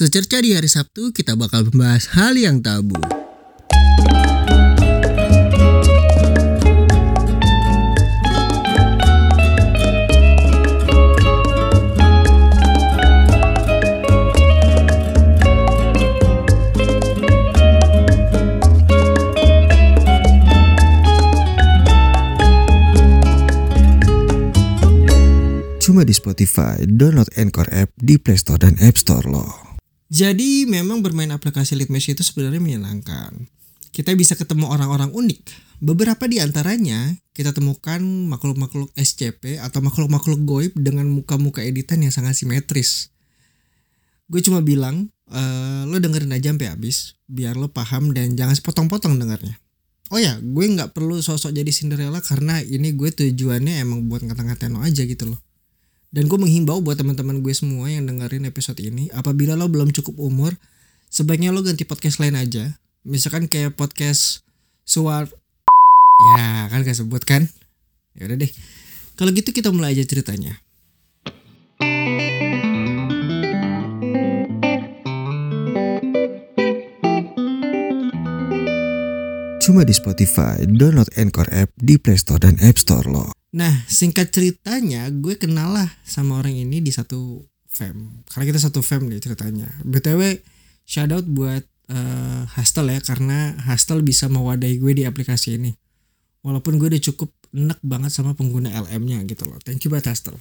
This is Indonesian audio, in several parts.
Secerca di hari Sabtu kita bakal membahas hal yang tabu. Cuma di Spotify, download Anchor app di Play Store dan App Store loh. Jadi memang bermain aplikasi Litmesh itu sebenarnya menyenangkan. Kita bisa ketemu orang-orang unik. Beberapa di antaranya kita temukan makhluk-makhluk SCP atau makhluk-makhluk goib dengan muka-muka editan yang sangat simetris. Gue cuma bilang, eh, lo dengerin aja sampai habis, biar lo paham dan jangan sepotong-potong dengarnya. Oh ya, gue nggak perlu sosok jadi Cinderella karena ini gue tujuannya emang buat ngata-ngatain lo aja gitu loh. Dan gue menghimbau buat teman-teman gue semua yang dengerin episode ini, apabila lo belum cukup umur, sebaiknya lo ganti podcast lain aja. Misalkan kayak podcast suar Ya, kan gak sebut kan? Ya udah deh. Kalau gitu kita mulai aja ceritanya. Cuma di Spotify, download Anchor app di Play Store dan App Store loh. Nah, singkat ceritanya, gue kenal lah sama orang ini di satu fam. Karena kita satu fam nih ceritanya. BTW, shout out buat eh, Hustle ya, karena Hustle bisa mewadahi gue di aplikasi ini. Walaupun gue udah cukup enek banget sama pengguna LM-nya gitu loh. Thank you buat Hustle.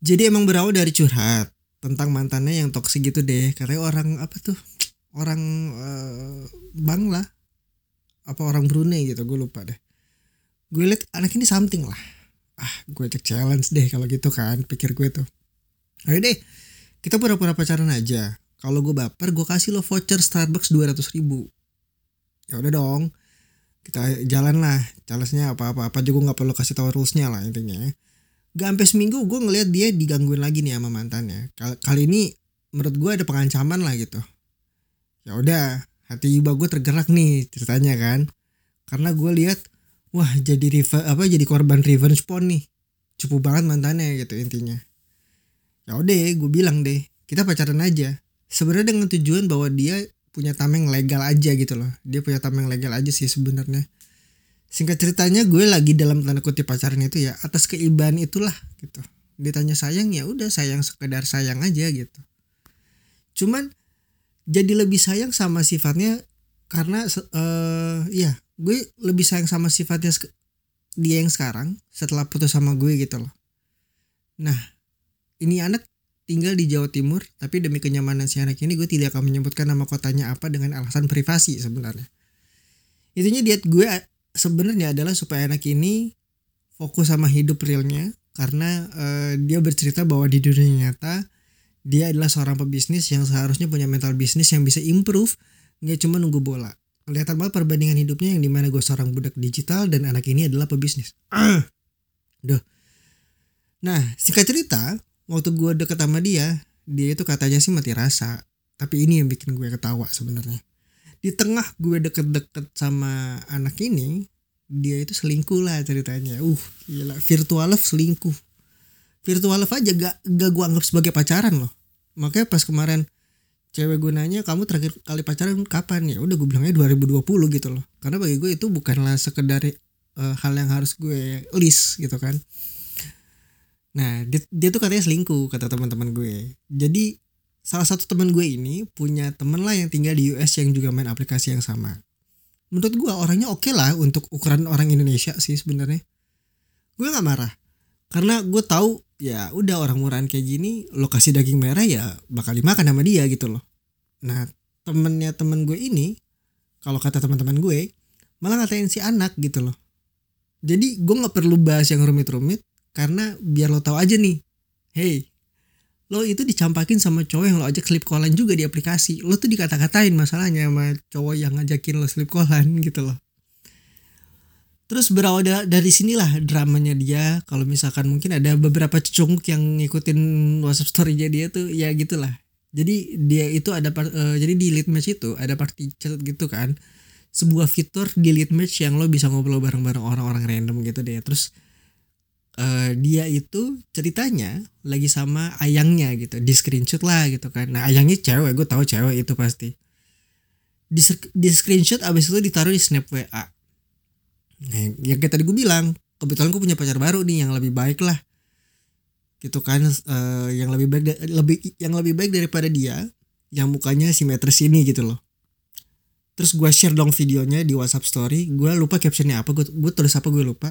Jadi emang berawal dari curhat tentang mantannya yang toksik gitu deh. Karena orang apa tuh? Orang eh, Bang lah. Apa orang Brunei gitu, gue lupa deh gue liat anak ini something lah. Ah gue cek challenge deh kalau gitu kan pikir gue tuh. Ayo deh kita pura-pura pacaran aja. Kalau gue baper gue kasih lo voucher Starbucks 200 ribu. Ya udah dong kita jalan lah. Challenge-nya apa-apa apa juga nggak perlu kasih tahu rules-nya lah intinya. Gak sampai seminggu gue ngeliat dia digangguin lagi nih sama mantannya. Kal- kali ini menurut gue ada pengancaman lah gitu. Ya udah hati iba gue tergerak nih ceritanya kan. Karena gue lihat wah jadi riva, apa jadi korban revenge porn nih. Cupu banget mantannya gitu intinya. Ya udah gue bilang deh kita pacaran aja. Sebenarnya dengan tujuan bahwa dia punya tameng legal aja gitu loh. Dia punya tameng legal aja sih sebenarnya. Singkat ceritanya gue lagi dalam tanda kutip pacaran itu ya atas keibahan itulah gitu. Ditanya sayang ya udah sayang sekedar sayang aja gitu. Cuman jadi lebih sayang sama sifatnya karena eh ya gue lebih sayang sama sifatnya dia yang sekarang setelah putus sama gue gitu loh. Nah, ini anak tinggal di Jawa Timur, tapi demi kenyamanan si anak ini gue tidak akan menyebutkan nama kotanya apa dengan alasan privasi sebenarnya. Intinya diet gue a- sebenarnya adalah supaya anak ini fokus sama hidup realnya karena eh, dia bercerita bahwa di dunia nyata dia adalah seorang pebisnis yang seharusnya punya mental bisnis yang bisa improve nggak cuma nunggu bola kelihatan banget perbandingan hidupnya yang di mana gue seorang budak digital dan anak ini adalah pebisnis. Ah. Duh. Nah, singkat cerita, waktu gue deket sama dia, dia itu katanya sih mati rasa. Tapi ini yang bikin gue ketawa sebenarnya. Di tengah gue deket-deket sama anak ini, dia itu selingkuh lah ceritanya. Uh, gila. Virtual love selingkuh. Virtual love aja gak, gak gue anggap sebagai pacaran loh. Makanya pas kemarin cewek gue nanya kamu terakhir kali pacaran kapan? Ya udah gue bilangnya 2020 gitu loh. Karena bagi gue itu bukanlah sekedar eh, hal yang harus gue list gitu kan. Nah dia, dia tuh katanya selingkuh kata teman-teman gue. Jadi salah satu teman gue ini punya temen lah yang tinggal di US yang juga main aplikasi yang sama. Menurut gue orangnya oke lah untuk ukuran orang Indonesia sih sebenarnya. Gue nggak marah. Karena gue tahu ya udah orang murahan kayak gini lokasi daging merah ya bakal dimakan sama dia gitu loh. Nah temennya temen gue ini kalau kata teman-teman gue malah ngatain si anak gitu loh. Jadi gue nggak perlu bahas yang rumit-rumit karena biar lo tahu aja nih hey lo itu dicampakin sama cowok yang lo ajak slip callan juga di aplikasi. Lo tuh dikata-katain masalahnya sama cowok yang ngajakin lo slip callan gitu loh Terus berawal da- dari sinilah dramanya dia. Kalau misalkan mungkin ada beberapa cecunguk yang ngikutin WhatsApp story-nya dia tuh ya gitulah. Jadi dia itu ada par- eh, jadi di lead match itu ada party chat gitu kan. Sebuah fitur di lead match yang lo bisa ngobrol bareng-bareng orang-orang random gitu deh. Terus eh, dia itu ceritanya lagi sama ayangnya gitu di screenshot lah gitu kan nah ayangnya cewek gue tahu cewek itu pasti di, di screenshot abis itu ditaruh di snap wa nah yang, yang kayak tadi gue bilang kebetulan gue punya pacar baru nih yang lebih baik lah. Gitu kan eh, yang lebih baik lebih yang lebih baik daripada dia yang mukanya simetris ini gitu loh. Terus gue share dong videonya di WhatsApp story gue lupa captionnya apa gue gue tulis apa gue lupa.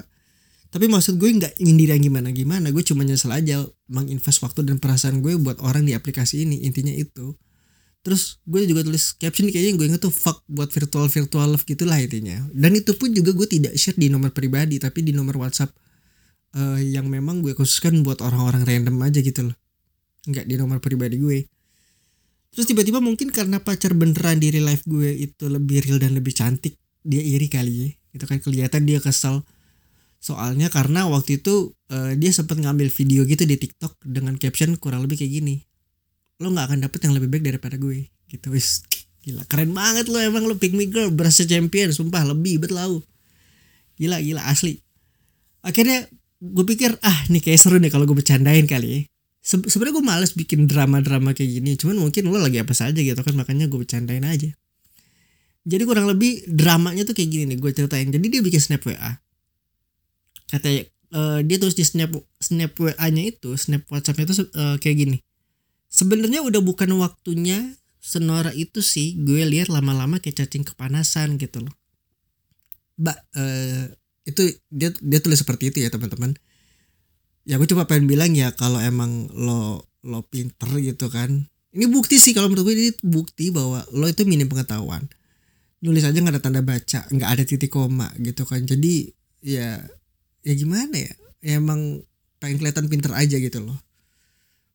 Tapi maksud gue nggak nyindir yang gimana gimana gue cuma nyesel aja menginvest waktu dan perasaan gue buat orang di aplikasi ini intinya itu terus gue juga tulis caption kayaknya gue inget tuh fuck buat virtual virtual love gitulah intinya. Dan itu pun juga gue tidak share di nomor pribadi tapi di nomor WhatsApp eh, yang memang gue khususkan buat orang-orang random aja gitu loh. Nggak di nomor pribadi gue. Terus tiba-tiba mungkin karena pacar beneran di real life gue itu lebih real dan lebih cantik dia iri kali ya itu kan. Kelihatan dia kesel. Soalnya karena waktu itu eh, dia sempat ngambil video gitu di TikTok dengan caption kurang lebih kayak gini lo nggak akan dapet yang lebih baik daripada gue gitu. Wis gila. Keren banget lo emang lo pick me girl berasa champion sumpah lebih bet lau. Gila gila asli. Akhirnya gue pikir ah nih kayak seru nih kalau gue bercandain kali ya. Se- sebenarnya gue males bikin drama-drama kayak gini cuman mungkin lo lagi apa saja gitu kan makanya gue bercandain aja. Jadi kurang lebih dramanya tuh kayak gini nih gue ceritain. Jadi dia bikin snap WA katanya eh, dia terus di snap snap WA-nya itu snap WhatsApp-nya itu eh, kayak gini sebenarnya udah bukan waktunya senora itu sih gue lihat lama-lama kayak cacing kepanasan gitu loh. Mbak eh, itu dia dia tulis seperti itu ya teman-teman. Ya gue cuma pengen bilang ya kalau emang lo lo pinter gitu kan. Ini bukti sih kalau menurut gue ini bukti bahwa lo itu minim pengetahuan. Nulis aja nggak ada tanda baca nggak ada titik koma gitu kan. Jadi ya ya gimana ya? Ya emang pengen kelihatan pinter aja gitu loh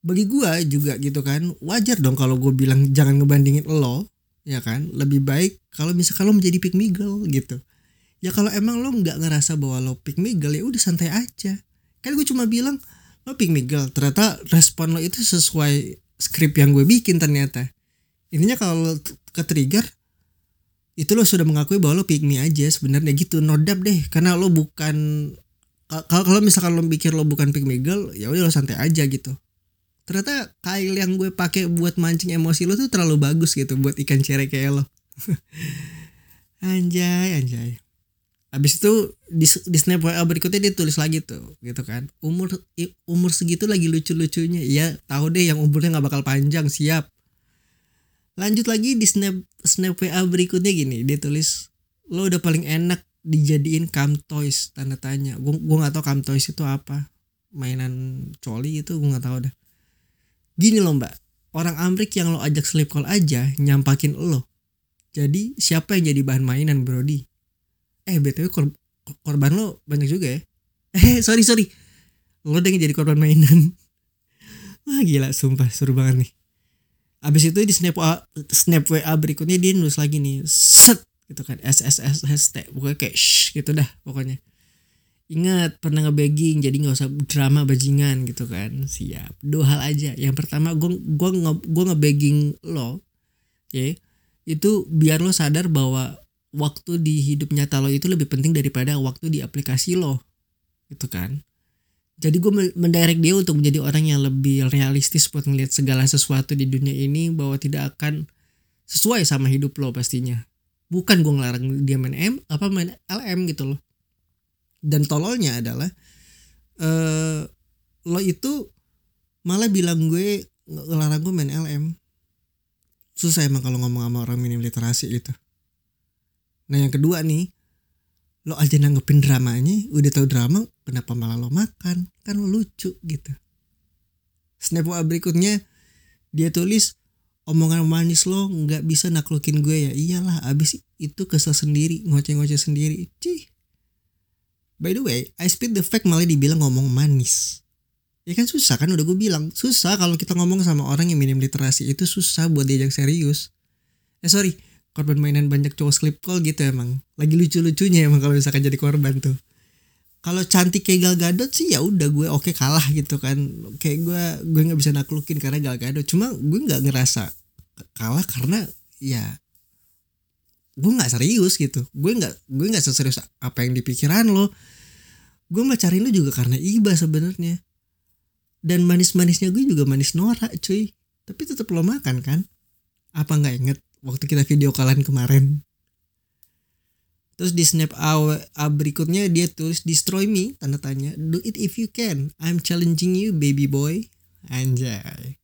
bagi gua juga gitu kan. Wajar dong kalau gue bilang jangan ngebandingin lo ya kan? Lebih baik kalau misalkan lo menjadi pick me gitu. Ya kalau emang lo nggak ngerasa bahwa lo pick me ya udah santai aja. Kan gue cuma bilang lo pick me ternyata respon lo itu sesuai skrip yang gue bikin ternyata. Intinya kalau ke trigger itu lo sudah mengakui bahwa lo pick me aja sebenarnya gitu. Nodap deh karena lo bukan kalau misalkan lo pikir lo bukan pick me girl ya udah lo santai aja gitu ternyata kail yang gue pakai buat mancing emosi lo tuh terlalu bagus gitu buat ikan cere kayak lo. Anjay anjay. Habis itu di, di snap WA berikutnya dia tulis lagi tuh gitu kan. Umur umur segitu lagi lucu-lucunya. Ya tahu deh yang umurnya nggak bakal panjang siap. Lanjut lagi di snap snap WA berikutnya gini dia tulis lo udah paling enak dijadiin cam toys tanda tanya. Gua gua nggak tahu cam toys itu apa. Mainan coli itu gua nggak tahu dah gini loh mbak. Orang Amrik yang lo ajak sleep call aja nyampakin lo. Jadi siapa yang jadi bahan mainan Brody eh btw kor- korban lo banyak juga ya. Eh sorry sorry. Lo udah jadi korban mainan. Wah gila sumpah. Seru banget nih. Abis itu di snap WA, snap WA berikutnya dia nulis lagi nih set gitu kan. SSS hashtag. Pokoknya kayak shh gitu dah pokoknya ingat pernah ngebegging jadi nggak usah drama bajingan gitu kan. Siap. Dua hal aja. Yang pertama gue gua nge gua ngebegging lo ya itu biar lo sadar bahwa waktu di hidup nyata lo itu lebih penting daripada waktu di aplikasi lo gitu kan. Jadi gue mendirect dia untuk menjadi orang yang lebih realistis buat ngelihat segala sesuatu di dunia ini bahwa tidak akan sesuai sama hidup lo pastinya. Bukan gue ngelarang dia main M apa main LM gitu loh dan tololnya adalah eh lo itu malah bilang gue nge- ngelarang gue main LM susah emang kalau ngomong sama orang minim literasi gitu. Nah yang kedua nih lo aja nanggepin dramanya udah tahu drama kenapa malah lo makan? Kan lo lucu gitu. Snap berikutnya dia tulis omongan manis lo nggak bisa naklukin gue ya. Iyalah abis itu kesel sendiri ngoceh-ngoceh sendiri. Cih by the way I speed the fact malah dibilang ngomong manis. Ya kan susah kan udah gue bilang. Susah kalau kita ngomong sama orang yang minim literasi itu susah buat diajak serius. Eh sorry. Korban mainan banyak cowok slip call gitu emang. Lagi lucu-lucunya emang kalau misalkan jadi korban tuh. Kalau cantik kayak Gal Gadot sih ya udah gue oke kalah gitu kan. Kayak gue gue nggak bisa naklukin karena Gal Gadot. Cuma gue nggak ngerasa kalah karena ya gue nggak serius gitu. Gue nggak gue nggak seserius apa yang di pikiran lo gue pacarin lu juga karena iba sebenarnya. Dan manis-manisnya gue juga manis norak cuy. Tapi tetap lo makan kan? Apa nggak inget waktu kita video kalian kemarin? Terus di snap A, A berikutnya dia tulis destroy me tanda tanya. Do it if you can. I'm challenging you baby boy. Anjay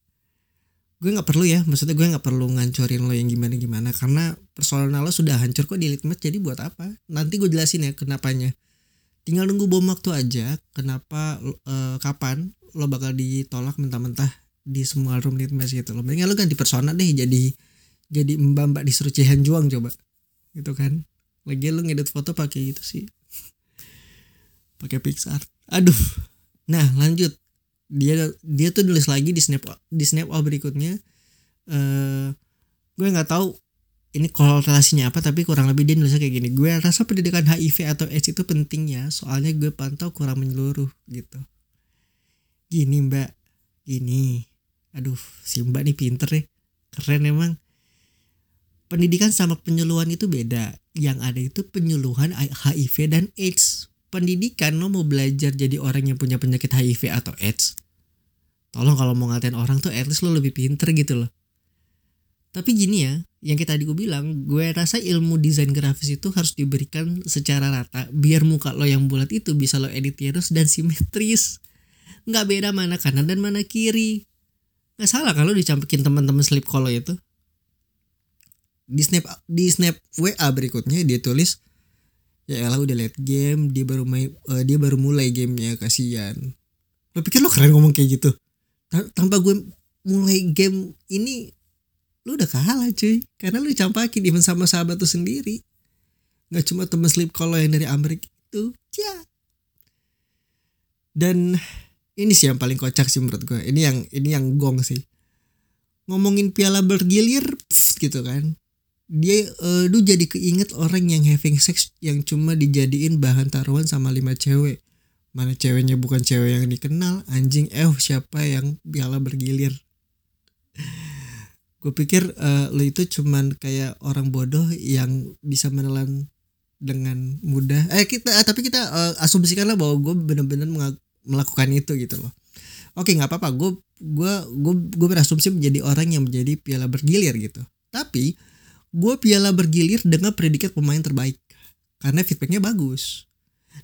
gue nggak perlu ya maksudnya gue nggak perlu ngancurin lo yang gimana gimana karena personal lo sudah hancur kok di litmus jadi buat apa? Nanti gue jelasin ya kenapanya. Tinggal nunggu bom waktu aja kenapa uh, kapan lo bakal ditolak mentah-mentah di semua room litmus gitu lo. Mendingan lo ganti persona deh jadi jadi mbak mbak disuruh Cihan Juang coba. Gitu kan? Lagi lo ngedit foto pakai gitu sih. Pakai Pixar. Aduh. Nah lanjut dia dia tuh nulis lagi di snap di snap all berikutnya. Uh, gue nggak tahu ini korelasinya apa tapi kurang lebih dia nulisnya kayak gini. Gue rasa pendidikan HIV atau AIDS itu penting ya soalnya gue pantau kurang menyeluruh gitu. Gini mbak. Gini. Aduh si mbak nih pinter ya keren emang. Pendidikan sama penyuluhan itu beda. Yang ada itu penyuluhan HIV dan AIDS. Pendidikan lo mau belajar jadi orang yang punya penyakit HIV atau AIDS tolong kalau mau ngatain orang tuh at least lo lebih pinter gitu loh. Tapi gini ya yang kita tadi gue bilang gue rasa ilmu desain grafis itu harus diberikan secara rata biar muka lo yang bulat itu bisa lo edit terus dan simetris. Nggak beda mana kanan dan mana kiri. Nggak salah kalau dicampukin teman-teman slip kalau itu. Di snap di snap WA berikutnya dia tulis ya elah udah late game dia baru main uh, dia baru mulai gamenya kasihan. Lo pikir lo keren ngomong kayak gitu tanpa gue mulai game ini lu udah kalah cuy. Karena lu campakin even sama sahabat tuh sendiri. Nggak cuma temen sleep kalau yang dari Amerika itu. Ya. Dan ini sih yang paling kocak sih menurut gue. Ini yang ini yang gong sih. Ngomongin piala bergilir pff, gitu kan. Dia uh, lu jadi keinget orang yang having sex yang cuma dijadiin bahan taruhan sama lima cewek mana ceweknya bukan cewek yang dikenal. Anjing eh siapa yang piala bergilir? Gue pikir uh, lo itu cuman kayak orang bodoh yang bisa menelan dengan mudah. Eh kita eh, tapi kita uh, asumsikanlah bahwa gue bener-bener melakukan itu gitu loh. Oke nggak apa-apa. Gue gue gue gue berasumsi menjadi orang yang menjadi piala bergilir gitu. Tapi gue piala bergilir dengan predikat pemain terbaik. Karena feedbacknya bagus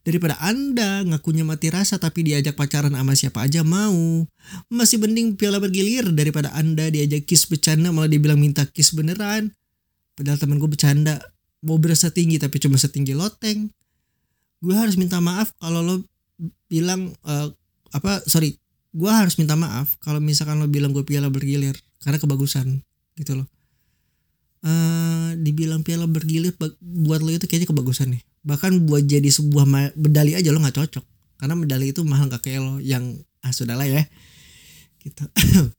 daripada anda ngakunya mati rasa tapi diajak pacaran sama siapa aja mau. Masih mending piala bergilir daripada anda diajak kiss bercanda malah dibilang minta kiss beneran. Padahal temen gue bercanda. Mau berasa tinggi tapi cuma setinggi loteng. Gue harus minta maaf kalau lo bilang uh, apa sorry. Gue harus minta maaf kalau misalkan lo bilang gue piala bergilir karena kebagusan gitu loh. Uh, dibilang piala bergilir buat lo itu kayaknya kebagusan nih bahkan buat jadi sebuah medali aja lo nggak cocok. Karena medali itu mahal gak kayak lo yang ah sudahlah ya. Gitu.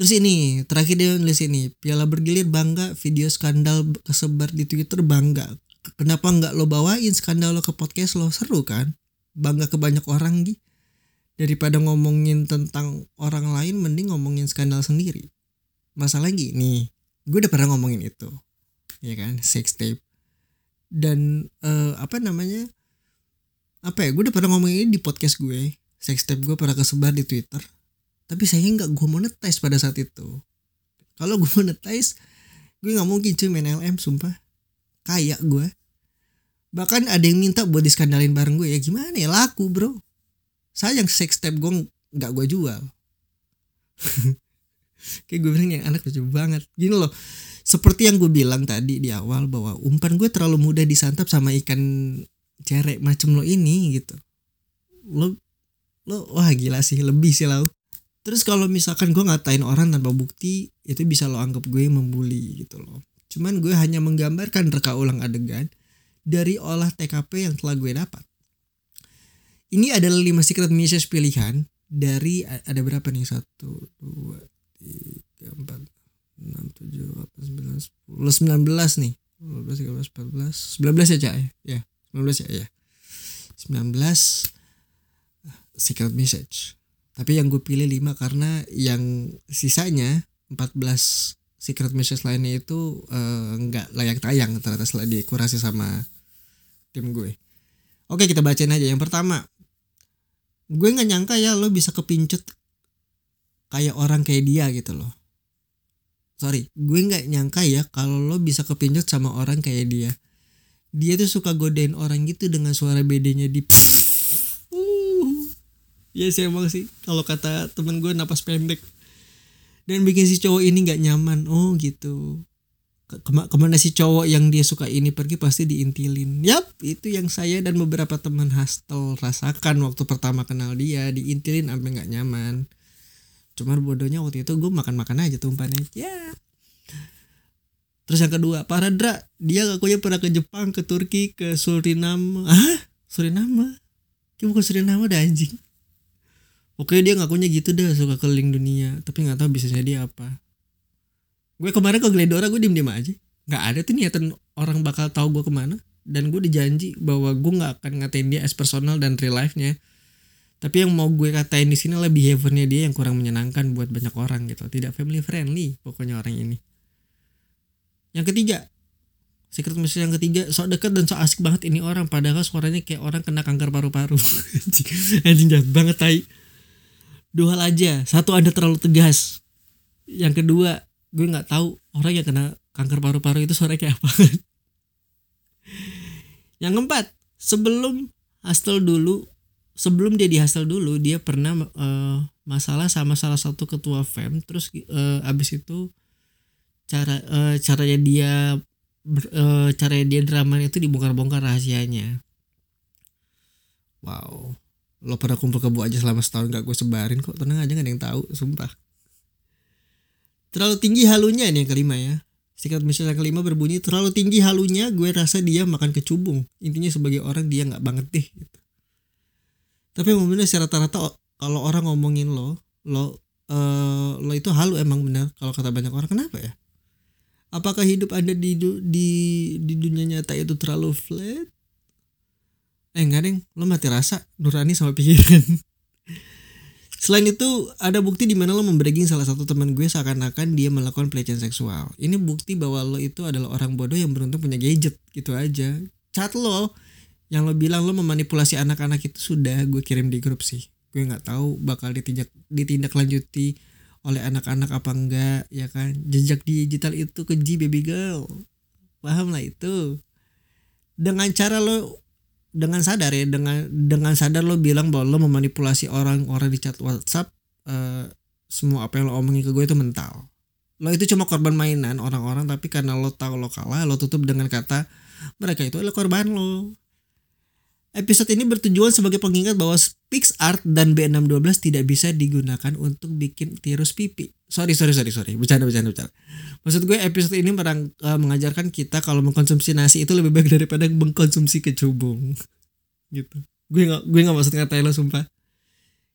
Terus ini terakhir dia nulis ini piala bergilir bangga video skandal kesebar di twitter bangga. Kenapa nggak lo bawain skandal lo ke podcast lo? Seru kan? Bangga ke banyak orang gitu daripada ngomongin tentang orang lain mending ngomongin skandal sendiri. Masalah gini gue udah pernah ngomongin itu. Ya kan? Sex tape dan uh, apa namanya apa ya gue udah pernah ngomongin ini di podcast gue sex tape gue pernah kesebar di twitter tapi saya nggak gue monetize pada saat itu. Kalau gue monetize gue nggak mungkin cuy main LM sumpah. Kayak gue bahkan ada yang minta buat diskandalin bareng gue ya gimana ya laku bro. Sayang sex tape gue nggak gue jual. Kayak gue bilang yang anak lucu banget. Gini loh seperti yang gue bilang tadi di awal bahwa umpan gue terlalu mudah disantap sama ikan cerek macam lo ini gitu. Lo lo wah gila sih lebih sih lo terus kalau misalkan gue ngatain orang tanpa bukti itu bisa lo anggap gue membuli gitu loh. Cuman gue hanya menggambarkan reka ulang adegan dari olah TKP yang telah gue dapat. Ini adalah lima secret message pilihan dari ada berapa nih? Satu dua tiga empat enam tujuh delapan sembilan sepuluh sembilan belas nih. dua belas tiga belas empat belas sembilan belas ya cak ya? Ya sembilan belas ya ya. sembilan belas secret message. Tapi yang gue pilih lima karena yang sisanya empat belas secret message lainnya itu uh, nggak layak tayang ternyata setelah dikurasi sama tim gue Oke kita bacain aja. Yang pertama, gue nggak nyangka ya lo bisa kepincut kayak orang kayak dia gitu loh. Sorry, gue nggak nyangka ya kalau lo bisa kepincut sama orang kayak dia. Dia tuh suka godain orang gitu dengan suara bedanya di. Uh, ya sih emang sih. Kalau kata temen gue napas pendek. Dan bikin si cowok ini nggak nyaman. Oh gitu Kema ke mana si cowok yang dia suka ini pergi pasti diintilin. Yap, itu yang saya dan beberapa teman hostel rasakan waktu pertama kenal dia, diintilin sampai nggak nyaman. Cuma bodohnya waktu itu gue makan-makan aja tumpannya. Ya. Terus yang kedua, Paradra, dia ngakunya pernah ke Jepang, ke Turki, ke Suriname. Ah, Suriname? Kayak bukan Suriname ada anjing. Oke dia ngakunya gitu deh suka keliling dunia, tapi nggak tahu bisnisnya dia apa gue kemarin ke Glendora gue diem diem aja nggak ada tuh niatan orang bakal tahu gue ke mana dan gue dijanji bahwa gue nggak akan ngatain dia as personal dan real life nya tapi yang mau gue katain di sini adalah behaviornya dia yang kurang menyenangkan buat banyak orang gitu. Tidak family friendly pokoknya orang ini. Yang ketiga secret mission yang ketiga sok dekat dan sok asik banget ini orang. Padahal suaranya kayak orang kena kanker paru-paru. Anjing jahat banget tai. Dua hal aja. Satu anda terlalu tegas. Yang kedua gue nggak tahu orang yang kena kanker paru-paru itu suara kayak apa. Yang keempat sebelum hostel dulu sebelum dia di hostel dulu dia pernah uh, masalah sama salah satu ketua fem terus uh, abis itu cara uh, caranya dia uh, caranya dia drama itu dibongkar-bongkar rahasianya wow lo pernah kumpul kebu aja selama setahun gak gue sebarin kok tenang aja gak ada yang tahu sumpah Terlalu tinggi halunya ini yang kelima ya. Secret mission yang kelima berbunyi terlalu tinggi halunya gue rasa dia makan kecubung. Intinya sebagai orang dia nggak banget deh gitu. Tapi bener secara rata-rata kalau orang ngomongin lo, lo uh, lo itu halu emang benar kalau kata banyak orang kenapa ya? Apakah hidup Anda di di di dunia nyata itu terlalu flat? Eh enggak deng, lo mati rasa, nurani sama pikiran. Selain itu, ada bukti di mana lo membragging salah satu teman gue seakan-akan dia melakukan pelecehan seksual. Ini bukti bahwa lo itu adalah orang bodoh yang beruntung punya gadget gitu aja. Chat lo yang lo bilang lo memanipulasi anak-anak itu sudah gue kirim di grup sih. Gue nggak tahu bakal ditindak ditindaklanjuti oleh anak-anak apa enggak ya kan. Jejak digital itu keji baby girl. Paham lah itu. Dengan cara lo dengan sadar ya dengan dengan sadar lo bilang bahwa lo memanipulasi orang-orang di chat WhatsApp uh, semua apa yang lo omongin ke gue itu mental lo itu cuma korban mainan orang-orang tapi karena lo tahu lo kalah lo tutup dengan kata mereka itu adalah korban lo Episode ini bertujuan sebagai pengingat bahwa PixArt dan B612 tidak bisa digunakan untuk bikin tirus pipi. Sorry, sorry, sorry, sorry. Bercanda, bercanda, bercanda. Maksud gue episode ini merang, uh, mengajarkan kita kalau mengkonsumsi nasi itu lebih baik daripada mengkonsumsi kecubung. gitu. Gue gak, gue gak maksud ngatain lo sumpah.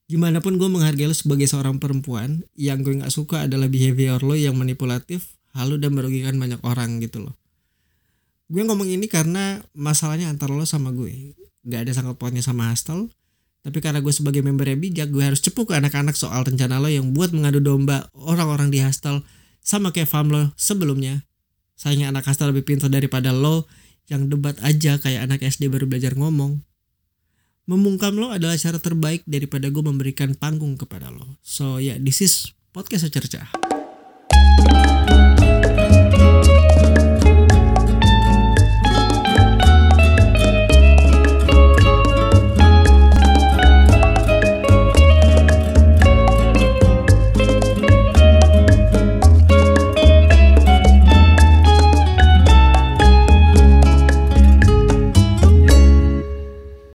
Gimana pun gue menghargai lo sebagai seorang perempuan, yang gue gak suka adalah behavior lo yang manipulatif, halu dan merugikan banyak orang gitu loh. Gue ngomong ini karena masalahnya antara lo sama gue gak ada sangkut pautnya sama hostel tapi karena gue sebagai member yang bijak gue harus cepu ke anak-anak soal rencana lo yang buat mengadu domba orang-orang di hostel sama kayak farm lo sebelumnya. Sayangnya anak hostel lebih pintar daripada lo yang debat aja kayak anak SD baru belajar ngomong. Memungkam lo adalah cara terbaik daripada gue memberikan panggung kepada lo. So ya yeah, this is podcast cercah